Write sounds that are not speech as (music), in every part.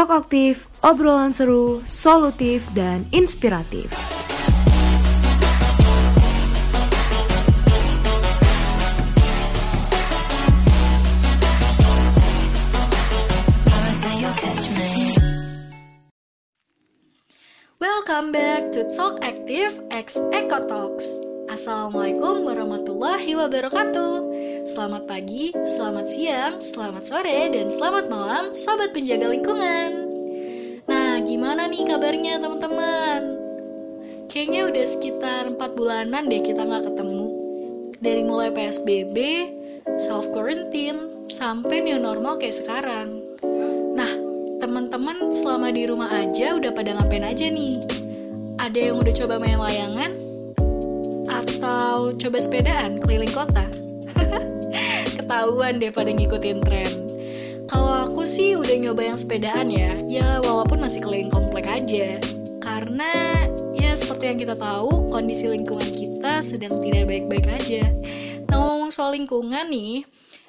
Talk aktif, obrolan seru, solutif, dan inspiratif. Welcome back to Talk Active X Eco Talks. Assalamualaikum warahmatullahi wabarakatuh. Selamat pagi, selamat siang, selamat sore, dan selamat malam, sobat penjaga lingkungan. Nah, gimana nih kabarnya teman-teman? Kayaknya udah sekitar 4 bulanan deh kita nggak ketemu. Dari mulai PSBB, self quarantine, sampai new normal kayak sekarang. Nah, teman-teman selama di rumah aja udah pada ngapain aja nih? Ada yang udah coba main layangan? Atau coba sepedaan keliling kota? (laughs) Ketahuan deh pada ngikutin tren. Kalau aku sih udah nyoba yang sepedaan ya, ya walaupun masih keliling komplek aja. Karena ya seperti yang kita tahu, kondisi lingkungan kita sedang tidak baik-baik aja. Nah ngomong soal lingkungan nih,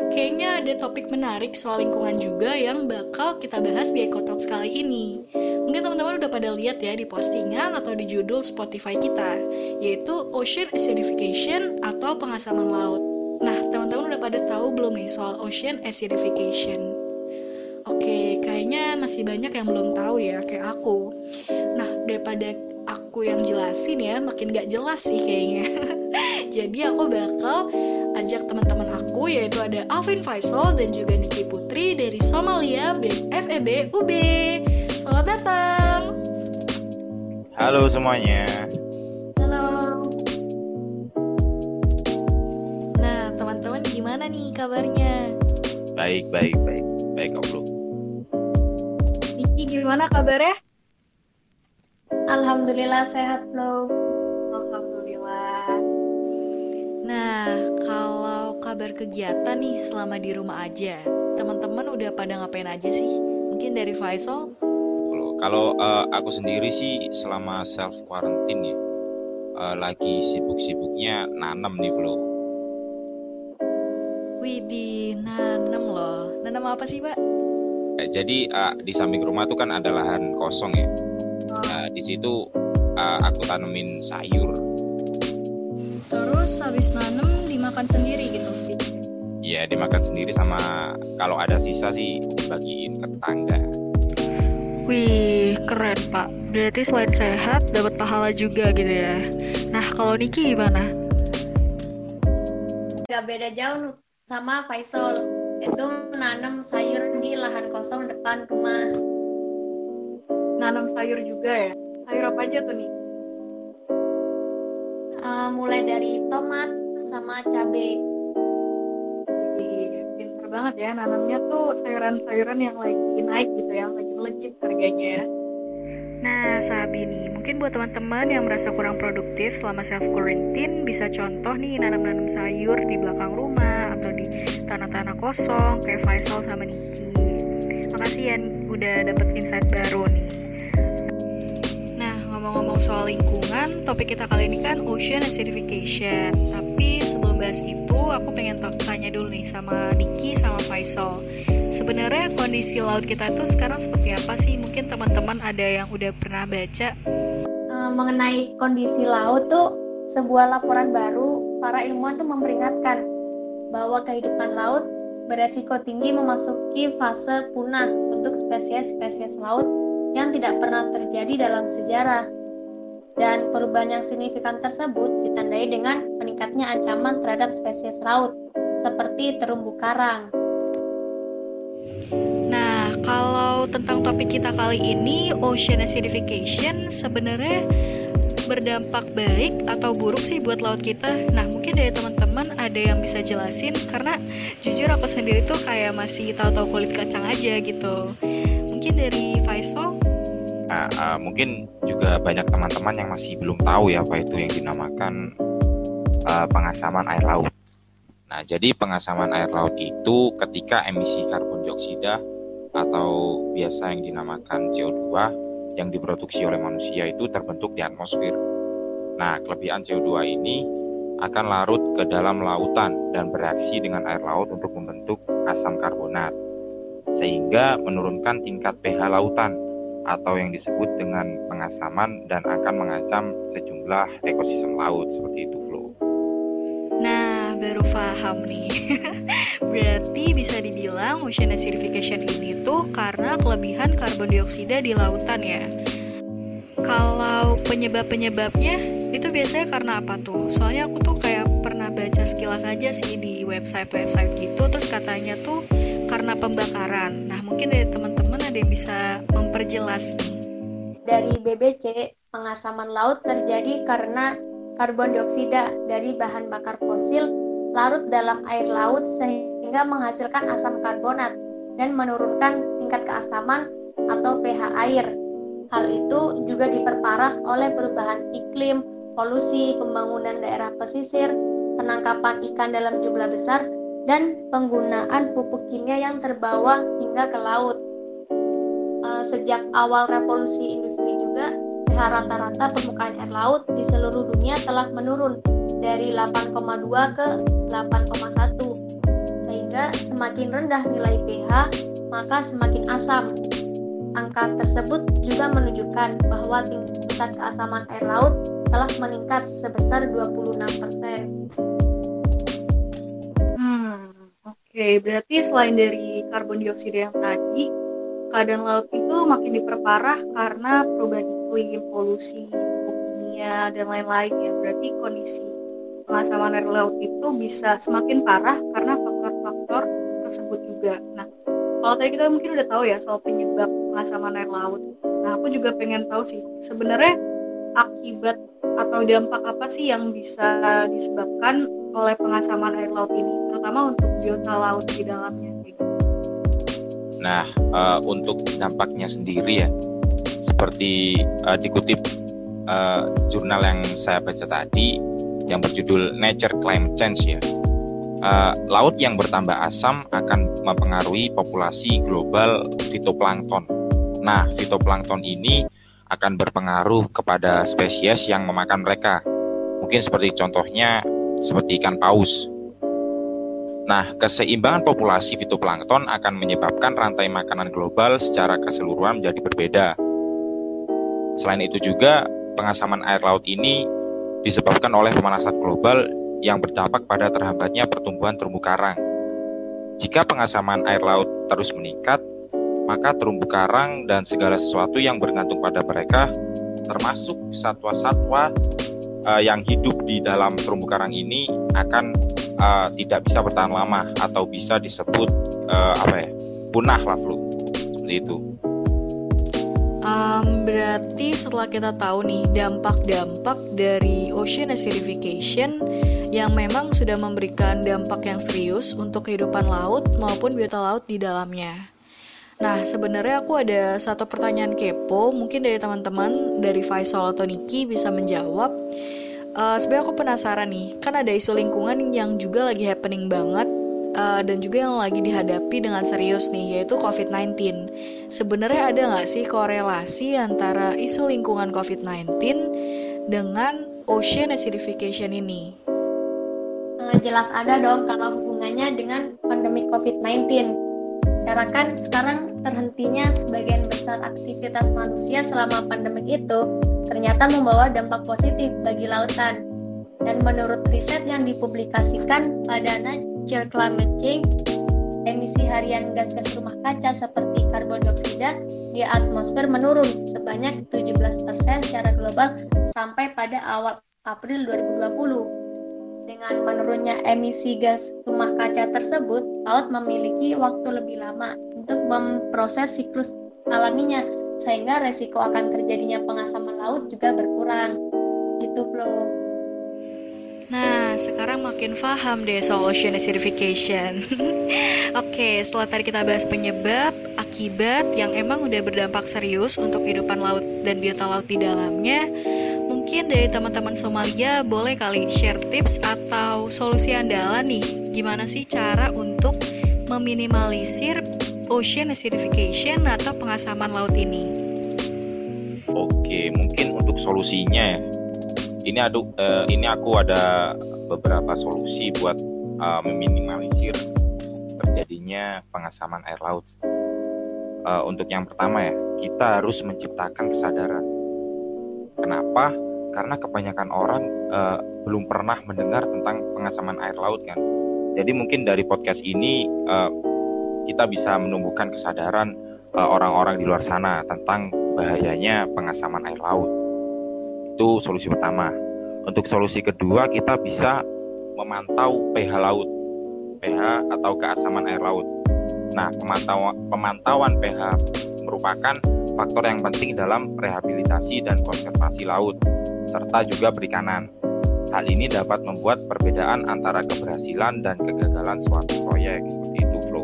Kayaknya ada topik menarik soal lingkungan juga yang bakal kita bahas di Ecotalks kali ini. Mungkin teman-teman udah pada lihat ya di postingan atau di judul Spotify kita, yaitu Ocean Acidification atau pengasaman laut. Nah, teman-teman udah pada tahu belum nih soal Ocean Acidification? Oke, kayaknya masih banyak yang belum tahu ya, kayak aku. Nah, daripada aku yang jelasin ya, makin gak jelas sih kayaknya. (laughs) Jadi aku bakal ajak teman-teman aku yaitu ada Alvin Faisal dan juga Niki Putri dari Somalia BEM FEB UB. Selamat datang. Halo semuanya. Halo. Nah, teman-teman gimana nih kabarnya? Baik, baik, baik. Baik, Om Bro. Niki gimana kabarnya? Alhamdulillah sehat, Flo. Alhamdulillah. Nah, kalau kabar kegiatan nih selama di rumah aja, teman-teman udah pada ngapain aja sih? Mungkin dari Faisal? Kalau eh, aku sendiri sih selama self quarantine ya, eh, lagi sibuk-sibuknya nanam nih, Bro. Widih, nanem loh. Nanem apa sih, Pak? Eh, jadi eh, di samping rumah tuh kan ada lahan kosong ya. Nah, di situ eh, aku tanemin sayur. Terus habis nanem dimakan sendiri gitu. Ya, dimakan sendiri sama kalau ada sisa sih dibagiin ke tetangga. Wih, keren Pak. Berarti selain sehat, dapat pahala juga gitu ya. Nah, kalau Niki gimana? Gak beda jauh sama Faisal. Itu menanam sayur di lahan kosong depan rumah. Nanam sayur juga ya? Sayur apa aja tuh nih? Eh, mulai dari tomat sama cabai. Banget ya nanamnya tuh sayuran-sayuran yang lagi naik gitu ya, lagi melejit harganya ya. Nah, Sabi nih, mungkin buat teman-teman yang merasa kurang produktif selama self quarantine bisa contoh nih nanam-nanam sayur di belakang rumah atau di tanah-tanah kosong kayak Faisal sama Niki. Makasih ya udah dapet insight baru nih. Nah, ngomong-ngomong soal lingkungan, topik kita kali ini kan ocean acidification. Tapi bahas itu, aku pengen tanya dulu nih sama Niki sama Faisal. Sebenarnya kondisi laut kita itu sekarang seperti apa sih? Mungkin teman-teman ada yang udah pernah baca. Eh, mengenai kondisi laut tuh sebuah laporan baru para ilmuwan tuh memperingatkan bahwa kehidupan laut beresiko tinggi memasuki fase punah untuk spesies-spesies laut yang tidak pernah terjadi dalam sejarah. Dan perubahan yang signifikan tersebut ditandai dengan meningkatnya ancaman terhadap spesies laut seperti terumbu karang. Nah, kalau tentang topik kita kali ini, ocean acidification sebenarnya berdampak baik atau buruk sih buat laut kita? Nah, mungkin dari teman-teman ada yang bisa jelasin karena jujur aku sendiri tuh kayak masih tahu-tahu kulit kacang aja gitu. Mungkin dari Faisal? Nah, eh, mungkin juga banyak teman-teman yang masih belum tahu ya apa itu yang dinamakan eh, pengasaman air laut. Nah, jadi pengasaman air laut itu ketika emisi karbon dioksida atau biasa yang dinamakan CO2 yang diproduksi oleh manusia itu terbentuk di atmosfer. Nah, kelebihan CO2 ini akan larut ke dalam lautan dan bereaksi dengan air laut untuk membentuk asam karbonat. sehingga menurunkan tingkat pH lautan atau yang disebut dengan pengasaman dan akan mengancam sejumlah ekosistem laut seperti itu Flo. Nah, baru paham nih. (laughs) Berarti bisa dibilang ocean acidification ini tuh karena kelebihan karbon dioksida di lautan ya. Kalau penyebab-penyebabnya itu biasanya karena apa tuh? Soalnya aku tuh kayak pernah baca sekilas aja sih di website-website gitu, terus katanya tuh karena pembakaran. Nah, mungkin dari teman-teman ada yang bisa memperjelas nih. Dari BBC, pengasaman laut terjadi karena karbon dioksida dari bahan bakar fosil larut dalam air laut sehingga menghasilkan asam karbonat dan menurunkan tingkat keasaman atau pH air. Hal itu juga diperparah oleh perubahan iklim, polusi, pembangunan daerah pesisir, penangkapan ikan dalam jumlah besar, dan penggunaan pupuk kimia yang terbawa hingga ke laut. Sejak awal revolusi industri juga, pH rata-rata permukaan air laut di seluruh dunia telah menurun dari 8,2 ke 8,1 sehingga semakin rendah nilai pH maka semakin asam Angka tersebut juga menunjukkan bahwa tingkat keasaman air laut telah meningkat sebesar 26%. Hmm, oke. Okay. Berarti selain dari karbon dioksida yang tadi, keadaan laut itu makin diperparah karena perubahan iklim, polusi, kimia, dan lain-lain ya. Berarti kondisi pengasaman air laut itu bisa semakin parah karena faktor-faktor tersebut juga. Nah, kalau tadi kita mungkin udah tahu ya soal penyebab pengasaman air laut. Nah, aku juga pengen tahu sih, sebenarnya akibat atau dampak apa sih yang bisa disebabkan oleh pengasaman air laut ini, terutama untuk biota laut di dalamnya. Nah, uh, untuk dampaknya sendiri ya, seperti uh, dikutip uh, jurnal yang saya baca tadi, yang berjudul Nature Climate Change ya, uh, laut yang bertambah asam akan mempengaruhi populasi global fitoplankton Nah, fitoplankton ini akan berpengaruh kepada spesies yang memakan mereka. Mungkin seperti contohnya seperti ikan paus. Nah, keseimbangan populasi fitoplankton akan menyebabkan rantai makanan global secara keseluruhan menjadi berbeda. Selain itu juga, pengasaman air laut ini disebabkan oleh pemanasan global yang berdampak pada terhambatnya pertumbuhan terumbu karang. Jika pengasaman air laut terus meningkat, maka terumbu karang dan segala sesuatu yang bergantung pada mereka, termasuk satwa-satwa uh, yang hidup di dalam terumbu karang ini akan uh, tidak bisa bertahan lama atau bisa disebut uh, apa ya punah lah flu seperti itu. Um, berarti setelah kita tahu nih dampak-dampak dari ocean acidification yang memang sudah memberikan dampak yang serius untuk kehidupan laut maupun biota laut di dalamnya. Nah, sebenarnya aku ada satu pertanyaan kepo, mungkin dari teman-teman dari Faisal atau Niki bisa menjawab. Uh, sebenarnya aku penasaran nih, kan ada isu lingkungan yang juga lagi happening banget uh, dan juga yang lagi dihadapi dengan serius nih, yaitu COVID-19. Sebenarnya ada nggak sih korelasi antara isu lingkungan COVID-19 dengan ocean acidification ini? Uh, jelas ada dong kalau hubungannya dengan pandemi COVID-19 Bicarakan sekarang terhentinya sebagian besar aktivitas manusia selama pandemik itu ternyata membawa dampak positif bagi lautan. Dan menurut riset yang dipublikasikan pada Nature Climate Change, emisi harian gas-gas rumah kaca seperti karbon dioksida di atmosfer menurun sebanyak 17% secara global sampai pada awal April 2020. Dengan menurunnya emisi gas rumah kaca tersebut, laut memiliki waktu lebih lama untuk memproses siklus alaminya, sehingga resiko akan terjadinya pengasaman laut juga berkurang. Gitu, Flo. Nah, sekarang makin paham deh soal ocean acidification. (laughs) Oke, okay, setelah tadi kita bahas penyebab, akibat yang emang udah berdampak serius untuk kehidupan laut dan biota laut di dalamnya, Mungkin dari teman-teman Somalia boleh kali share tips atau solusi andalan nih, gimana sih cara untuk meminimalisir ocean acidification atau pengasaman laut ini? Oke, mungkin untuk solusinya ya. Ini aduk, uh, ini aku ada beberapa solusi buat uh, meminimalisir terjadinya pengasaman air laut. uh, untuk yang pertama ya, kita harus menciptakan kesadaran. Kenapa? Karena kebanyakan orang uh, belum pernah mendengar tentang pengasaman air laut kan. Jadi mungkin dari podcast ini uh, kita bisa menumbuhkan kesadaran orang-orang uh, di luar sana tentang bahayanya pengasaman air laut. Itu solusi pertama. Untuk solusi kedua kita bisa memantau pH laut, pH atau keasaman air laut. Nah, pemantauan, pemantauan pH merupakan faktor yang penting dalam rehabilitasi dan konservasi laut, serta juga perikanan. Hal ini dapat membuat perbedaan antara keberhasilan dan kegagalan suatu proyek, seperti itu, Flo.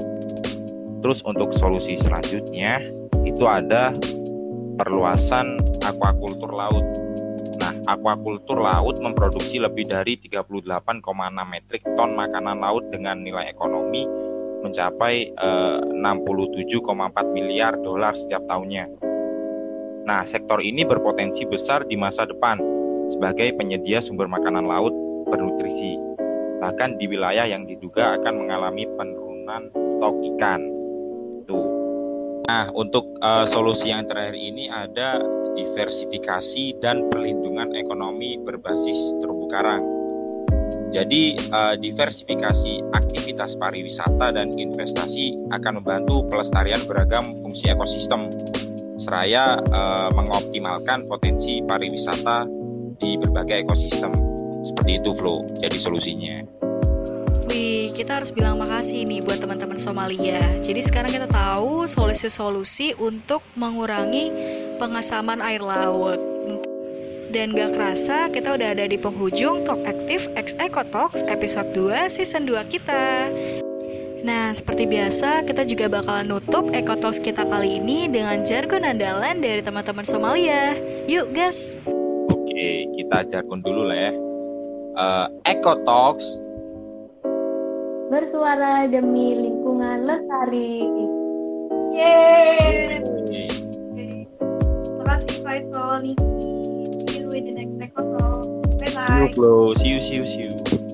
Terus untuk solusi selanjutnya, itu ada perluasan aquakultur laut aquakultur laut memproduksi lebih dari 38,6 metrik ton makanan laut dengan nilai ekonomi mencapai eh, 67,4 miliar dolar setiap tahunnya. Nah, sektor ini berpotensi besar di masa depan sebagai penyedia sumber makanan laut bernutrisi, bahkan di wilayah yang diduga akan mengalami penurunan stok ikan. Tuh. Nah, untuk uh, solusi yang terakhir ini ada diversifikasi dan perlindungan ekonomi berbasis terumbu karang. Jadi, uh, diversifikasi aktivitas pariwisata dan investasi akan membantu pelestarian beragam fungsi ekosistem, seraya uh, mengoptimalkan potensi pariwisata di berbagai ekosistem. Seperti itu, Flo. Jadi solusinya. Wih, kita harus bilang makasih nih buat teman-teman Somalia. Jadi sekarang kita tahu solusi-solusi untuk mengurangi pengasaman air laut. Dan gak kerasa kita udah ada di penghujung Talk Active X Eco Talks episode 2 season 2 kita. Nah, seperti biasa, kita juga bakalan nutup Eco Talks kita kali ini dengan jargon andalan dari teman-teman Somalia. Yuk, guys! Kita jargon dulu lah ya. Uh, Eco Talks bersuara demi lingkungan lestari. Yeay! Terima kasih Faisal, Niki. See you in the next episode. Bye bye. See you, bro. See you, see you, see you.